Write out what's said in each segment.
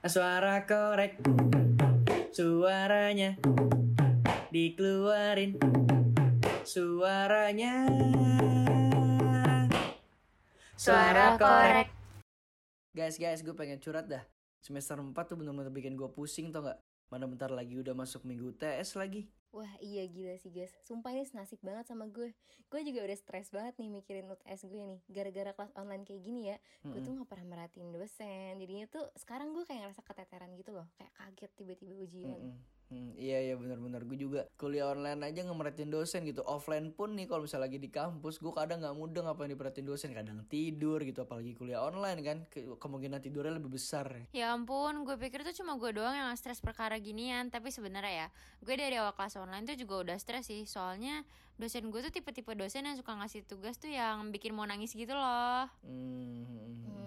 Suara korek. Suaranya Dikeluarin. Suaranya. Suara korek. Guys, guys, gue pengen curhat dah. Semester 4 tuh bener-bener bikin gue pusing tau gak Mana bentar lagi udah masuk minggu UTS lagi Wah iya gila sih guys Sumpah ini senasib banget sama gue. Gue juga udah stres banget nih mikirin UTS gue nih. Gara-gara kelas online kayak gini ya Gue tuh gak pernah merhatiin dosen. Jadinya tuh sekarang gue kayak ngerasa keteteran gitu loh. Kayak kaget tiba-tiba ujian. Mm-mm. Hmm, iya iya benar-benar. Gue juga kuliah online aja ngemerhatiin dosen gitu. Offline pun nih kalau misalnya lagi di kampus gue kadang nggak mudah apa yang diperhatiin dosen. Kadang tidur gitu apalagi kuliah online kan. Ke- kemungkinan tidurnya lebih besar. Ya ampun, gue pikir tuh cuma gue doang yang stres perkara ginian. Tapi sebenarnya ya, gue dari awal kelas online tuh juga udah stres sih. Soalnya dosen gue tuh tipe-tipe dosen yang suka ngasih tugas tuh yang bikin mau nangis gitu loh. Hmm.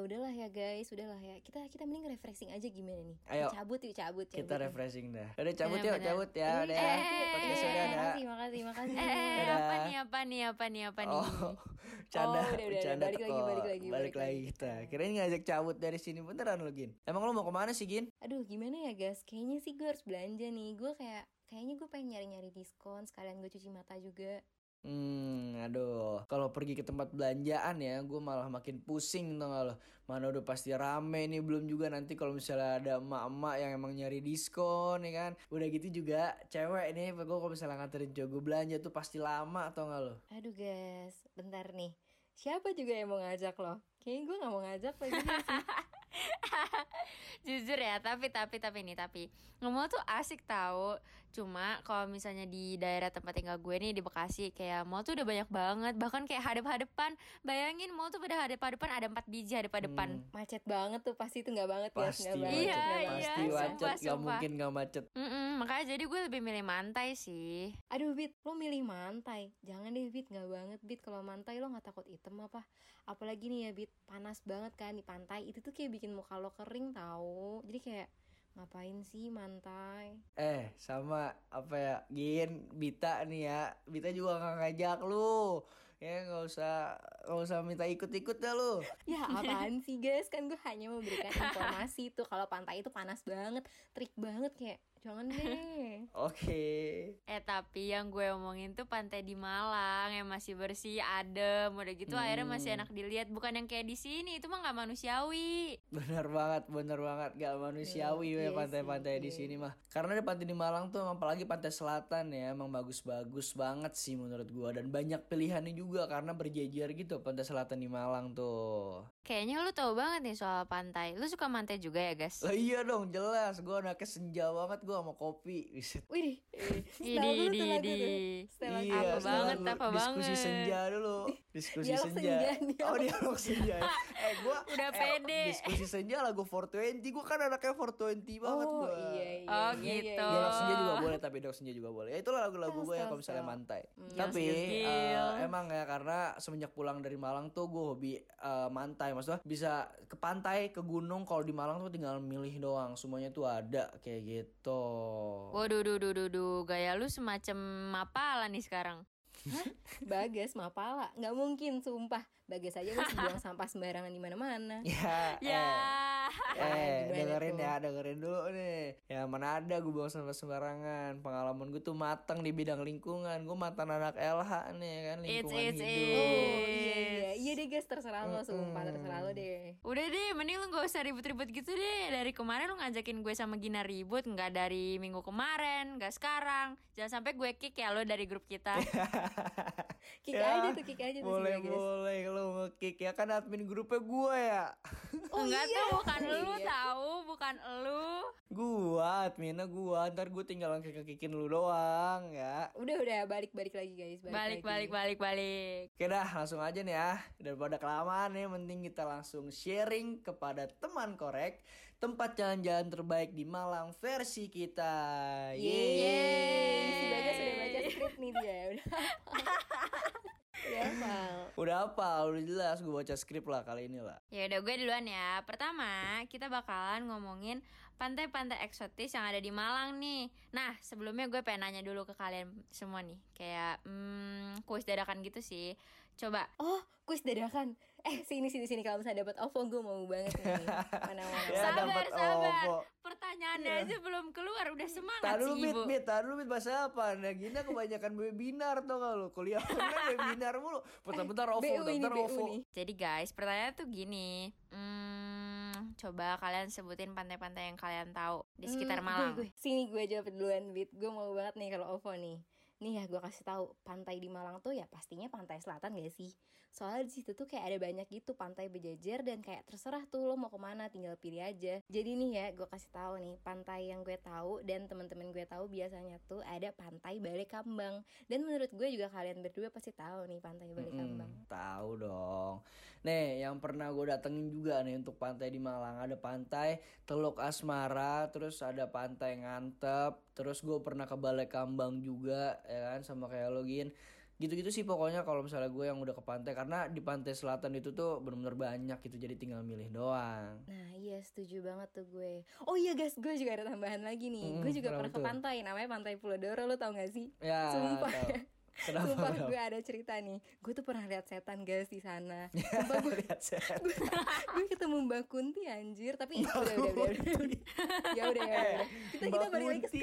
Ya udahlah ya guys, udahlah ya. Kita kita mending refreshing aja gimana nih? Ayo. cabut yuk, cabut, cabut. kita refreshing dah udah cabut Bener, yuk bener. cabut ya udah Eh, ya eh, podcast eh, udah ada Makasih, makasih, makasih. Eh, apa nih, apa nih, apa nih, apa nih oh canda Oh, udah, udah, bercanda balik lagi, balik lagi, balik balik lagi lagi. kita kirain ngajak cabut dari sini beneran lo gin emang lo mau ke mana sih gin Aduh, gimana ya guys? Kayaknya sih gue harus belanja nih. Gue kayak kayaknya gue pengen nyari-nyari diskon sekalian gue cuci mata juga. Hmm, aduh. Kalau pergi ke tempat belanjaan ya, gue malah makin pusing tau gak lo. Mana udah pasti rame nih, belum juga nanti kalau misalnya ada emak-emak yang emang nyari diskon ya kan. Udah gitu juga cewek nih, gue kalau misalnya nganterin cowok gue belanja tuh pasti lama tau gak lo. Aduh guys, bentar nih. Siapa juga yang mau ngajak lo? Kayaknya gue gak mau ngajak lagi sih. Jujur ya, tapi tapi tapi nih tapi ngomong tuh asik tahu. Cuma kalau misalnya di daerah tempat tinggal gue nih di Bekasi kayak mall tuh udah banyak banget. Bahkan kayak hadap-hadapan. Bayangin mall tuh pada hadap-hadapan ada empat biji hadap-hadapan. Hmm, Macet banget tuh pasti tuh nggak banget guys, pasti nggak banget. macet, Iya, nggak iya, pasti sumpah, macet, gak sumpah. mungkin gak macet. Mm-mm, makanya jadi gue lebih milih mantai sih. Aduh Bit, lo milih mantai Jangan deh Bit, gak banget Bit Kalau mantai lo gak takut item apa Apalagi nih ya Bit, panas banget kan di pantai Itu tuh kayak bikin muka lo kering tahu Jadi kayak ngapain sih mantai Eh, sama apa ya, Gin, Bita nih ya. Bita juga gak ngajak lu. Ya gak usah, gak usah minta ikut-ikut dah lu. Ya apaan sih guys Kan gue hanya memberikan informasi tuh Kalau pantai itu panas banget Trik banget kayak Jangan deh Oke. Eh tapi yang gue omongin tuh pantai di Malang yang masih bersih, adem, udah gitu airnya masih Hmm. enak dilihat, bukan yang kayak di sini. Itu mah nggak manusiawi. Bener banget, bener banget Gak manusiawi Iya, ya iya pantai-pantai sih, di sini mah Karena di pantai di Malang tuh emang apalagi pantai selatan ya Emang bagus-bagus banget sih menurut gua Dan banyak pilihannya juga karena berjejer gitu pantai selatan di Malang tuh Kayaknya lu tahu banget nih soal pantai. Lu suka pantai juga ya, guys? Lah iya dong jelas Gua anaknya senja banget gua sama kopi. Widih idi. Setel lagu. Iya, Apa banget, apa Diskusi banget. senja dulu Diskusi Dialog senja. senja, dialog. Oh dialog senja ya. Eh gua Udah eh, pede. Diskusi senja lagu 420 Gua kan anaknya 420 banget Oh gua iya iya Oh, iya, iya, gitu. iya. Dialog senja juga boleh tapi dialog senja juga boleh. Ya itulah lagu-lagu gue ya kalau misalnya mantai. Hmm. Tapi gil. emang ya karena semenjak pulang dari Malang tuh gue hobi eh, mantai. Maksudnya bisa ke pantai, ke gunung. Kalau di Malang tuh tinggal milih doang. Semuanya tuh ada kayak gitu. Waduh, duh, duh, duh, duh. Gaya lu semacam apa nih sekarang? Bagas mapala nggak mungkin sumpah Bagas aja masih buang sampah sembarangan di mana-mana Ya, Ya. eh, eh dengerin tuh? ya, dengerin dulu nih. Ya mana ada gue buang sampah sembarangan. Pengalaman gue tuh matang di bidang lingkungan. Gue mantan anak LH nih kan It's, lingkungan it's, hidup. it's. Oh iya iya iya deh guys terserah lo sumpah Mm-mm. terserah lo deh Udah deh, mending lu gak usah ribut-ribut gitu deh. Dari kemarin lu ngajakin gue sama Gina ribut, nggak dari minggu kemarin, nggak sekarang. Jangan sampai gue kick ya lo dari grup kita. kick Ya, aja tuh kick aja tuh boleh boleh lo ngekick ya kan admin grupnya gue ya oh Enggak iya tuh bukan lu Iya. tahu, bukan lu. gua adminnya gua ntar gue tinggal ngekick-kickin lu doang ya udah udah balik balik lagi guys Balik, lagi. balik, balik, balik. oke dah langsung aja nih ya daripada kelamaan nih mending kita langsung sharing kepada teman korek tempat jalan-jalan terbaik di Malang versi kita Yeay. Udah baca skrip nih dia udah udah hafal udah apa udah jelas gue baca skrip lah kali ini lah Ya udah gue duluan ya. Pertama, kita bakalan ngomongin pantai-pantai eksotis yang ada di Malang nih. Nah, sebelumnya gue pengen nanya dulu ke kalian semua nih. Kayak hmm, kuis dadakan gitu sih. Coba oh kuis dadakan Eh sini sini sini kalau misalnya dapat OVO gue mau banget nih. Mana mana. Ya, Sabar, dapat sabar. OVO. Pertanyaannya Iya. aja belum keluar udah semangat dulu sih ibu. tahan dulu bit bahasa apa? Nah gini kebanyakan webinar tau gak lu? Kuliah online webinar mulu. Bentar-bentar OVO, BU ini bentar BU OVO. nih. Jadi guys, pertanyaan tuh gini. Hmm, coba kalian sebutin pantai-pantai yang kalian tahu di sekitar Hmm, Malang. Gue, gue. Sini gue jawab duluan Bit Gue mau banget nih kalau OVO nih Nih ya gue kasih tahu pantai di Malang tuh ya pastinya pantai selatan gak sih? Soalnya di situ tuh kayak ada banyak gitu pantai berjejer dan kayak terserah tuh lo mau ke mana tinggal pilih aja. Jadi nih ya gue kasih tahu nih pantai yang gue tahu dan teman-teman gue tahu biasanya tuh ada pantai Balai Kambang dan menurut gue juga kalian berdua pasti tahu nih pantai Balai Kambang. tahu dong. Nih, yang pernah gue datengin juga nih untuk pantai di Malang. Ada pantai Teluk Asmara, terus ada pantai Ngantep, terus gue pernah ke Balai Kambang juga, ya kan, sama kayak lo Gin. Gitu-gitu sih pokoknya kalau misalnya gue yang udah ke pantai karena di pantai selatan itu tuh bener-bener banyak gitu jadi tinggal milih doang. Nah iya setuju banget tuh gue Oh iya guys gue juga ada tambahan lagi nih Mm, Gue juga pernah ke pantai namanya Pantai Pulau Doro lo tau gak sih? Ya, Sumpah. tahu. Kenapa? Sumpah kenapa? gue ada cerita nih Gue tuh pernah lihat setan guys di sana Lihat setan. Gue ketemu Mbak Kunti anjir Tapi udah udah udah, udah. Ya udah ya udah Kita kita Mbak balik lagi ke.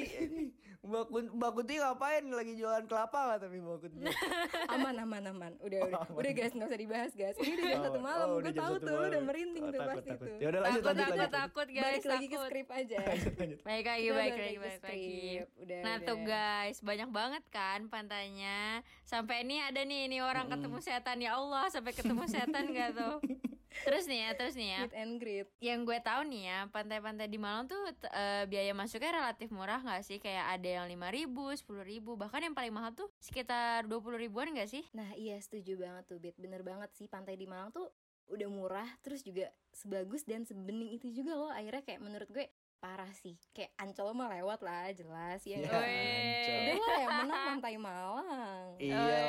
Mbak Mbak Kunti ngapain lagi jualan kelapa nggak tapi Mbak Kunti? aman aman aman Udah udah aman. Udah guys gak usah dibahas guys Ini udah jam Oh, satu malam oh, Gue tahu satu tuh lo udah malam. merinding Oh, tuh takut, pasti takut. tuh Ya udah lanjut takut, lanjut takut, lanjut. takut guys, Balik lagi ke takut. skrip aja Lanjut lanjut. Baik lagi, baik lagi, baik lagi. Udah Nah udah. tuh guys, banyak banget kan pantainya. Sampai ini ada nih, ini orang ketemu setan ya Allah, sampai ketemu setan gak tuh? Terus nih ya, terus nih ya. Meet and greet Yang gue tahu nih ya, pantai-pantai di Malang tuh eh, biaya masuknya relatif murah gak sih? Kayak ada yang lima ribu, sepuluh ribu, bahkan yang paling mahal tuh sekitar 20 ribuan gak sih? Nah iya setuju banget tuh Bit Bener banget sih pantai di Malang tuh udah murah Terus juga sebagus dan sebening itu juga loh Akhirnya kayak menurut gue parah sih. Kayak Ancol mah lewat lah jelas ya Ya. Udah lah yang menang pantai Malang. Iya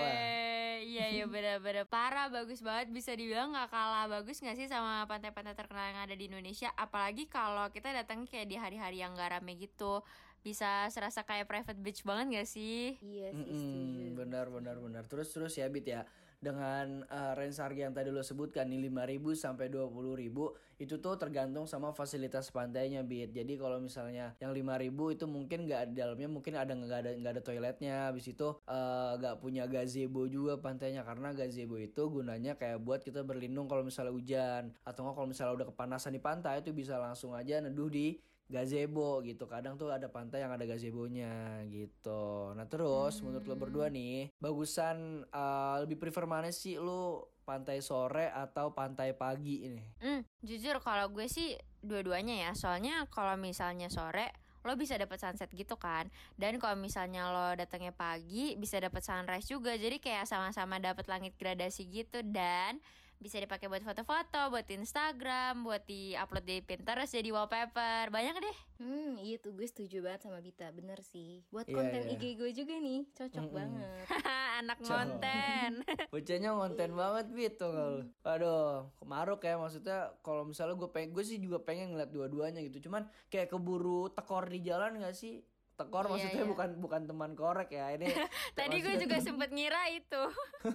iya iya bener-bener parah bagus banget. Bisa dibilang nggak kalah bagus nggak sih sama pantai-pantai terkenal yang ada di Indonesia? Apalagi kalau kita datang kayak di hari-hari yang gak rame gitu. Bisa serasa kayak private beach banget gak sih? Iya sih Mm-mm, setuju. benar benar benar. Terus terus ya Bit ya. Dengan eh, range harga yang tadi lo sebutkan nih 5.000 sampai 20.000 itu tuh tergantung sama fasilitas pantainya Bit. Jadi kalau misalnya yang 5.000 itu mungkin nggak di dalamnya mungkin ada nggak ada nggak ada toiletnya. Habis itu eh, nggak punya gazebo juga pantainya karena gazebo itu gunanya kayak buat kita berlindung kalau misalnya hujan atau kalau misalnya udah kepanasan di pantai itu bisa langsung aja neduh di gazebo gitu kadang tuh ada pantai yang ada gazebonya gitu nah terus menurut lo berdua nih bagusan eh, lebih prefer mana sih lo pantai sore atau pantai pagi ini Hmm, jujur kalau gue sih dua-duanya ya. Soalnya kalau misalnya sore lo bisa dapat sunset gitu kan. Dan kalau misalnya lo datangnya pagi bisa dapat sunrise juga. Jadi kayak sama-sama dapat langit gradasi gitu dan bisa dipakai buat foto-foto, buat Instagram, buat di-upload di Pinterest jadi wallpaper. Banyak deh. Hmm iya tuh gue setuju banget sama Bita Bener sih Buat Iya, konten iya. IG gue juga nih Cocok Mm-mm. banget Anak konten. Bocahnya ngonten banget gitu kalau. Aduh, kemaruk ya maksudnya kalau misalnya gue pengen gue sih juga pengen ngeliat dua-duanya gitu. Cuman kayak keburu tekor di jalan gak sih? Tekor Iya, maksudnya iya. bukan bukan teman korek ya. Ini Tadi gue juga sempet ngira itu.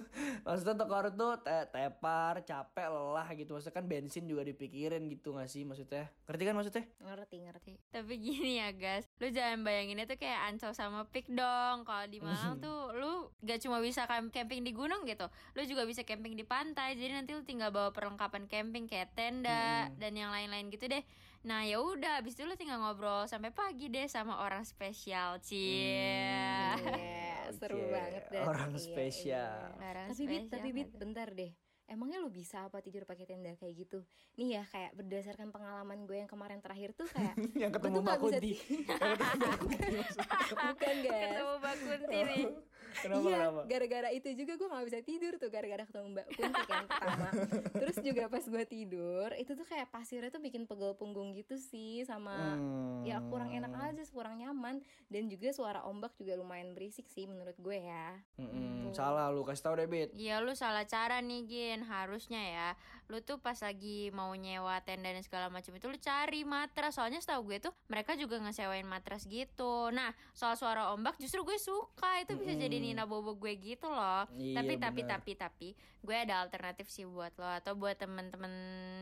Maksudnya tekor tuh te- tepar, capek, lelah gitu. Maksudnya kan bensin juga dipikirin gitu gak sih maksudnya? Ngerti kan maksudnya? Ngerti ngerti Tapi gini ya guys, lu jangan bayanginnya tuh kayak Ancol sama Pik dong. Kalau di Malang tuh lu gak cuma bisa camp- camping di gunung gitu, lu juga bisa camping di pantai. Jadi nanti lu tinggal bawa perlengkapan camping kayak tenda Mm-mm. dan yang lain-lain gitu deh. Nah ya udah, abis itu lu tinggal ngobrol sampai pagi deh sama orang spesial, cie. Iya seru Oke, banget deh orang Iya, spesial. iya. Orang Tapi Bit, tapi Bit, bentar deh. Emangnya lo bisa apa tidur pakai tenda kayak gitu? Nih ya kayak berdasarkan pengalaman gue yang kemarin terakhir tuh kayak yang ketemu Mbak Kunti. Yang ketemu Mbak Kunti maksudnya. bukan guys. Ketemu Mbak Kunti nih. Kenapa iya, kenapa? gara-gara itu juga gue gak bisa tidur tuh gara-gara ketemu Mbak Kunti kan pertama. Terus juga pas gue tidur, itu tuh kayak pasirnya tuh bikin pegel punggung gitu sih sama ya kurang enak Hmm. aja, kurang nyaman dan juga suara ombak juga lumayan berisik sih menurut gue ya. Mm-mm, Gitu. salah lu kasih tau deh Bit. Iya lu salah cara nih Gin Harusnya ya lu tuh pas lagi mau nyewa tenda dan segala macam itu lu cari matras. Soalnya setahu gue tuh mereka juga ngesewain matras gitu. Nah soal suara ombak justru gue suka. Itu bisa jadi nina bobo gue gitu loh. Iya, tapi tapi bener. tapi tapi gue ada alternatif sih buat lo. Atau buat temen-temen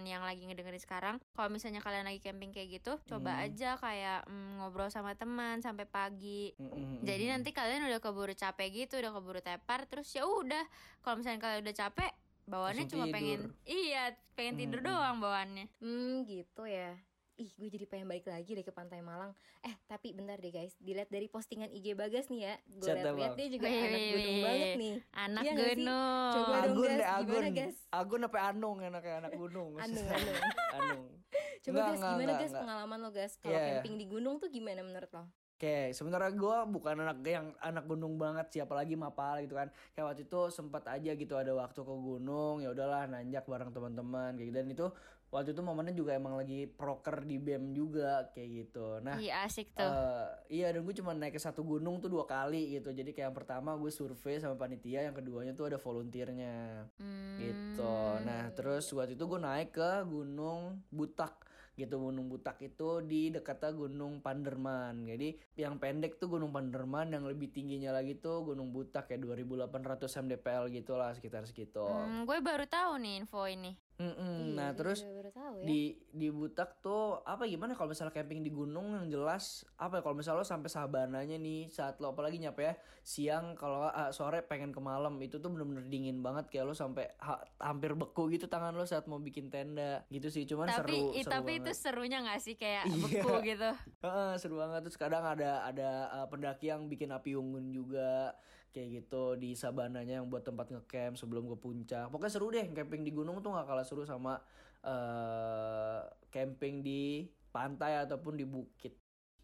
yang lagi ngedengerin sekarang. Kalau misalnya kalian lagi camping kayak gitu coba aja kayak mm, ngobrol sama teman sampai pagi. Mm-mm, jadi nanti kalian udah keburu capek gitu udah keburu tepar terus ya udah. Kalau misalnya kalian udah capek bawaannya cuma tidur. pengen iya pengen tidur Mm-mm. doang bawaannya Hmm gitu ya Ih gue jadi pengen balik lagi deh ke Pantai Malang Eh tapi bentar deh guys Dilihat dari postingan IG Bagas nih ya Gue Bang. dia juga Wih, anak wih, gunung wih. banget nih anak Iya sih? gunung Coba dong, Agun Gas. deh Agun Gimana, Gas? Agun apa Anung enaknya anak gunung Anung Anung Anung Coba Enggak, guys enggak, gimana enggak, guys enggak. pengalaman lo guys Kalau iya. camping di gunung tuh gimana menurut lo? Oke, sebenarnya gue bukan anak yang anak gunung banget siapa lagi mapal gitu kan. Kayak waktu itu sempat aja gitu ada waktu ke gunung, ya udahlah nanjak bareng teman-teman kayak gitu. Dan itu waktu itu momennya juga emang lagi proker di BEM juga kayak gitu. Nah, iya asik tuh eh, iya dan gue cuma naik ke satu gunung tuh dua kali gitu. Jadi kayak yang pertama gue survei sama panitia, yang keduanya tuh ada volunteernya Hmm. gitu. Nah, terus waktu itu gue naik ke Gunung Butak gitu. Gunung Butak itu di dekatnya Gunung Panderman. Jadi yang pendek tuh Gunung Panderman, yang lebih tingginya lagi tuh Gunung Butak kayak 2800 mdpl gitu lah sekitar segitu. Hmm, gue baru tahu nih info ini Mm-mm. Iya, Nah, terus baru tahu ya. di di Butak tuh apa gimana kalau misalnya camping di gunung yang jelas apa ya kalau misalnya lo sampai sabananya nih saat lo apalagi nyampe ya siang kalau ah, sore pengen ke malam itu tuh bener-bener dingin banget kayak lo sampai ha- hampir beku gitu tangan lo saat mau bikin tenda gitu sih cuman tapi seru i- seru tapi itu banget. serunya nggak sih kayak Iya. beku gitu Heeh, seru banget terus kadang ada ada uh, pendaki yang bikin api unggun juga kayak gitu di sabananya yang buat tempat ngecamp sebelum ke puncak. Pokoknya seru deh camping di gunung tuh nggak kalah seru sama eh camping di pantai ataupun di bukit.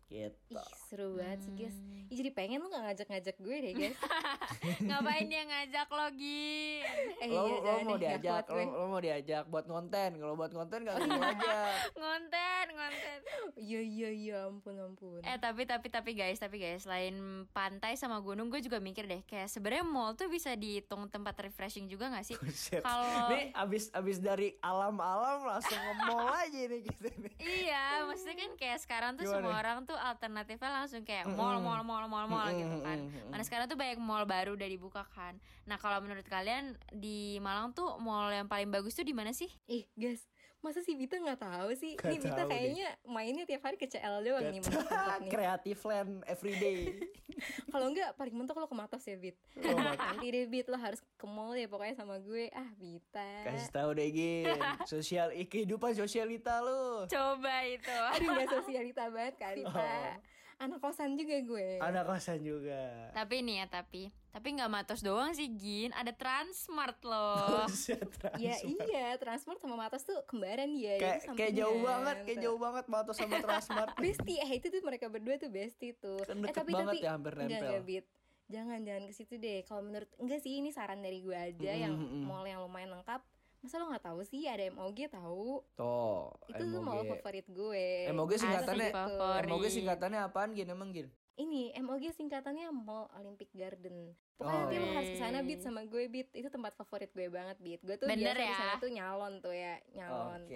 Gitu seru banget sih guys. Ih, Jadi pengen lo gak ngajak-ngajak gue deh guys. Ngapain dia ngajak lo Gi? Eh lo, iya lo mau diajak lo, lo mau diajak buat konten. Kalau buat konten gak gitu aja ngonten ngonten. Iya iya iya ampun ampun. Eh tapi tapi tapi guys tapi guys selain pantai sama gunung gue juga mikir deh kayak sebenarnya mall tuh bisa dihitung tempat refreshing juga gak sih? Kalau nih abis abis dari alam-alam langsung nge-mall aja nih gitu nih. Iya maksudnya kan kayak sekarang tuh Gimana? semua orang tuh alternatifnya langsung kayak mall mall mall mall mall gitu kan. Mana sekarang tuh banyak mall baru udah dibuka kan. Nah kalau menurut kalian di Malang tuh mall yang paling bagus tuh di mana sih? Ih guys Masa sih Bita gak tahu sih? Nggak Nih Bita kayaknya mainnya tiap hari ke CL doang nih mentok nih. Creative land everyday Kalau enggak paling mentok lo ke Matos ya Bit Oh. Nanti deh Bit lo harus ke mall ya pokoknya sama gue. Ah Bita Kasih tahu deh Gin. Sosial eh, kehidupan sosialita lu Coba itu. Aduh gak sosialita banget kali Oh. Pak Anak kosan juga gue Ada kosan juga tapi nih ya tapi tapi nggak matos doang sih Gin ada Transmart loh. Buset, Ya Transmart. iya Transmart sama Matos tuh kembaran dia Kayak itu kayak jauh banget, kayak tuh. jauh banget Matos sama Transmart. Bestie, eh itu tuh mereka berdua tuh bestie tuh. Kan eh tapi banget tapi ya, hampir enggak nempel. enggak bit. Jangan jangan ke situ deh. Kalau menurut enggak sih ini saran dari gue aja yang Mm, mm, mm. mall yang lumayan lengkap. Masa lo nggak tahu sih ada MOG tahu? Tuh, Itu tuh mall MOG. favorit gue. MOG singkatannya- tuh. Favorit. MOG singkatannya apaan Gin emang Gin? Ini MOG singkatannya Mall Olympic Garden. Pokoknya Oh, nanti lo iya. harus ke sana bit sama gue bit. Itu tempat favorit gue banget bit. Gue tuh Bener biasa ya? sana tuh nyalon tuh ya, nyalon. Oke.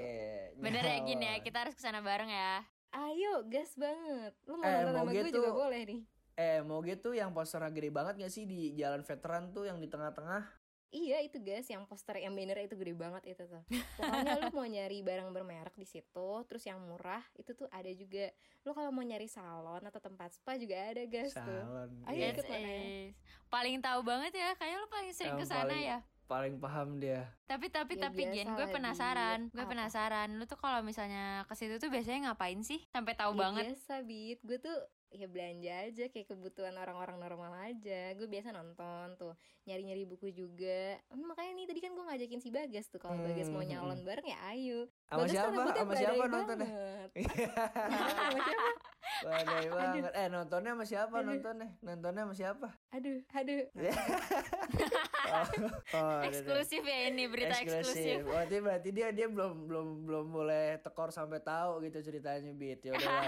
tuh. Bener ya Gin ya kita harus ke sana bareng ya. Ayo, gas banget. Lo mau Eh, nonton sama MOG gue juga tuh- boleh nih. Eh, MOG tuh yang posternya gede banget gak sih di Jalan Veteran tuh yang di tengah-tengah? Iya itu guys, yang poster yang banner itu gede banget itu tuh. Pokoknya lu mau nyari barang bermerek di situ, terus yang murah itu tuh ada juga. Lu kalau mau nyari salon atau tempat spa juga ada guys tuh. Salon. Iya. ikut. makanya. is. Paling tahu banget ya, kayaknya lo paling sering ke sana paling- ya. Paling paham dia. Tapi tapi Ya tapi Gen, gue penasaran, gue penasaran. Lu tuh kalau misalnya ke situ tuh biasanya ngapain sih? Sampai tahu Ya banget. biasa bit, gue tuh ya belanja aja kayak kebutuhan orang-orang normal aja. Gue biasa nonton tuh, nyari-nyari buku juga. Hmm, makanya nih tadi kan gue ngajakin si Bagas tuh kalau Bagas mau Hmm, nyalon bareng ya ayo. Sama Bagas siapa? Sama siapa nontonnya? sama siapa? Badai banget. Eh nontonnya sama siapa nontonnya? Nontonnya sama siapa? aduh aduh Oh, oh, udah. eksklusif ya ini berita eksklusif. Berarti berarti dia dia belum belum belum boleh tekor sampai tahu gitu ceritanya Bit. Ya udah lah,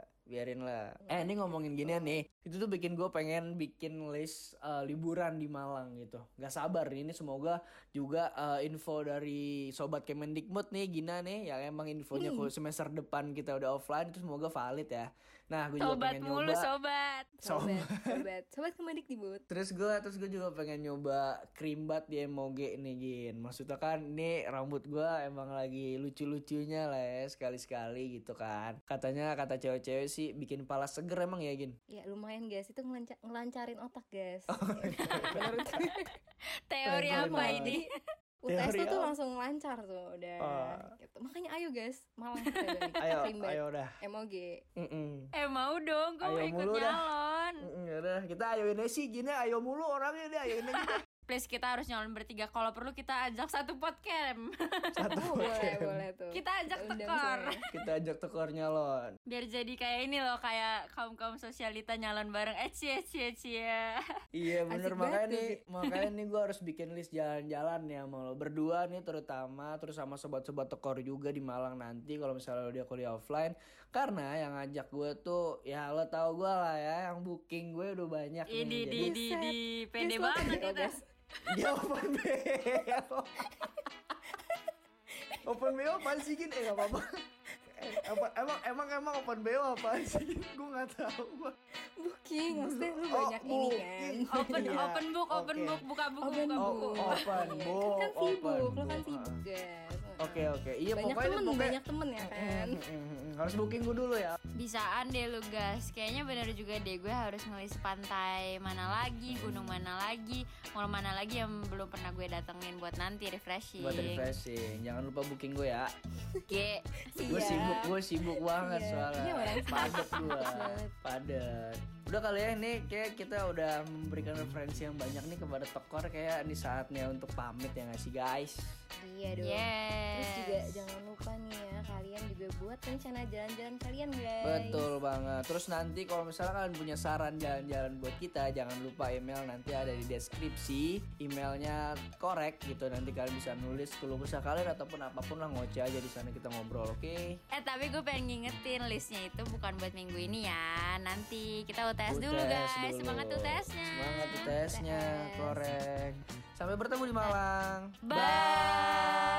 biarin lah. Eh ini ngomongin ginian nih. Itu tuh bikin gue pengen bikin list eh, liburan di Malang gitu. Gak sabar nih. Ini semoga juga eh, info dari sobat Kemendikbud nih Gina nih yang emang infonya kalau semester depan kita udah offline itu semoga valid ya. Nah, gue juga Sobat pengen mulu nyoba. sobat. sobat sobat sobat kemedik dibut Terus gue terus gue juga pengen nyoba krimbat di MOG nih Gin. Maksudnya kan ini rambut gue emang lagi lucu-lucunya lah ya sekali-sekali gitu kan. Katanya kata cewek-cewek sih bikin pala seger emang ya Gin. ya lumayan guys itu ngelanca- ngelancarin otak guys Oh, tuh. Teori apa? ini? UTS tuh, tuh langsung lancar tuh udah Oh. gitu. makanya ayo guys malang Ayo, Rimba. ayo udah. MOG Mm-mm. Eh mau dong, gue Ayo mau ikut mulu nyalon. Mm-mm, yaudah, kita ayoin aja sih Gina ayo mulu orangnya deh ayoin aja deh. Please kita harus nyalon bertiga. Kalau perlu kita ajak satu podcast. Satu Oh, boleh podcast. boleh tuh Kita ajak Undang tekor. semua. Kita ajak tekor nyalon. Biar jadi kayak ini loh, kayak kaum kaum sosialita nyalon bareng. Eh cie cie cie. Iya bener Asik makanya nih makanya nih gue harus bikin list jalan-jalan ya sama lo berdua nih terutama terus sama sobat-sobat tekor juga di Malang nanti kalau misalnya lo dia kuliah offline karena yang ngajak gue tuh ya lo tau gue lah ya yang booking gue udah banyak Ini di di Buset. di pede banget kita. Dia open BO open BO apaan sih Gin? eh gak apa-apa Eh, apa, emang emang emang open BO apaan sih gue nggak tahu booking maksudnya lu Oh, banyak ini kan. Open Iya, open book, open oke. book, buka buku, Open buka buku. Oh, open Iya, book, kan sibuk lo kan sibuk guys oke oke. Iya banyak pokoknya temen pokoknya- banyak temen ya kan harus booking gue dulu ya. Bisaan deh lu guys. Kayaknya bener juga deh Gue harus ngelis pantai mana lagi Gunung mana lagi Mall mana lagi yang belum pernah gue datengin Buat nanti refreshing. Buat refreshing. Jangan lupa booking gue ya. Ge. gue sibuk gue sibuk banget Iya. soalnya. Iya, padet gue padet udah kali ya ini kayak kita udah memberikan referensi yang banyak nih kepada tekor kayak ini saatnya untuk pamit ya nggak sih guys? Iya dong. Yes terus juga jangan lupa nih ya kalian juga buat rencana jalan-jalan kalian guys. Betul banget. Terus nanti kalau misalnya kalian punya saran jalan-jalan buat kita jangan lupa email nanti ada di deskripsi. Emailnya korek gitu. Nanti kalian bisa nulis keluh kesah kalian ataupun apa pun lah ngoceh aja di sana kita ngobrol oke? Eh tapi gue pengen ngingetin listnya itu bukan buat minggu ini ya. Nanti kita UTS dulu UTS guys. dulu. Semangat UTS-nya Semangat UTS-nya, UTS. korek. Sampai bertemu di Malang. Bye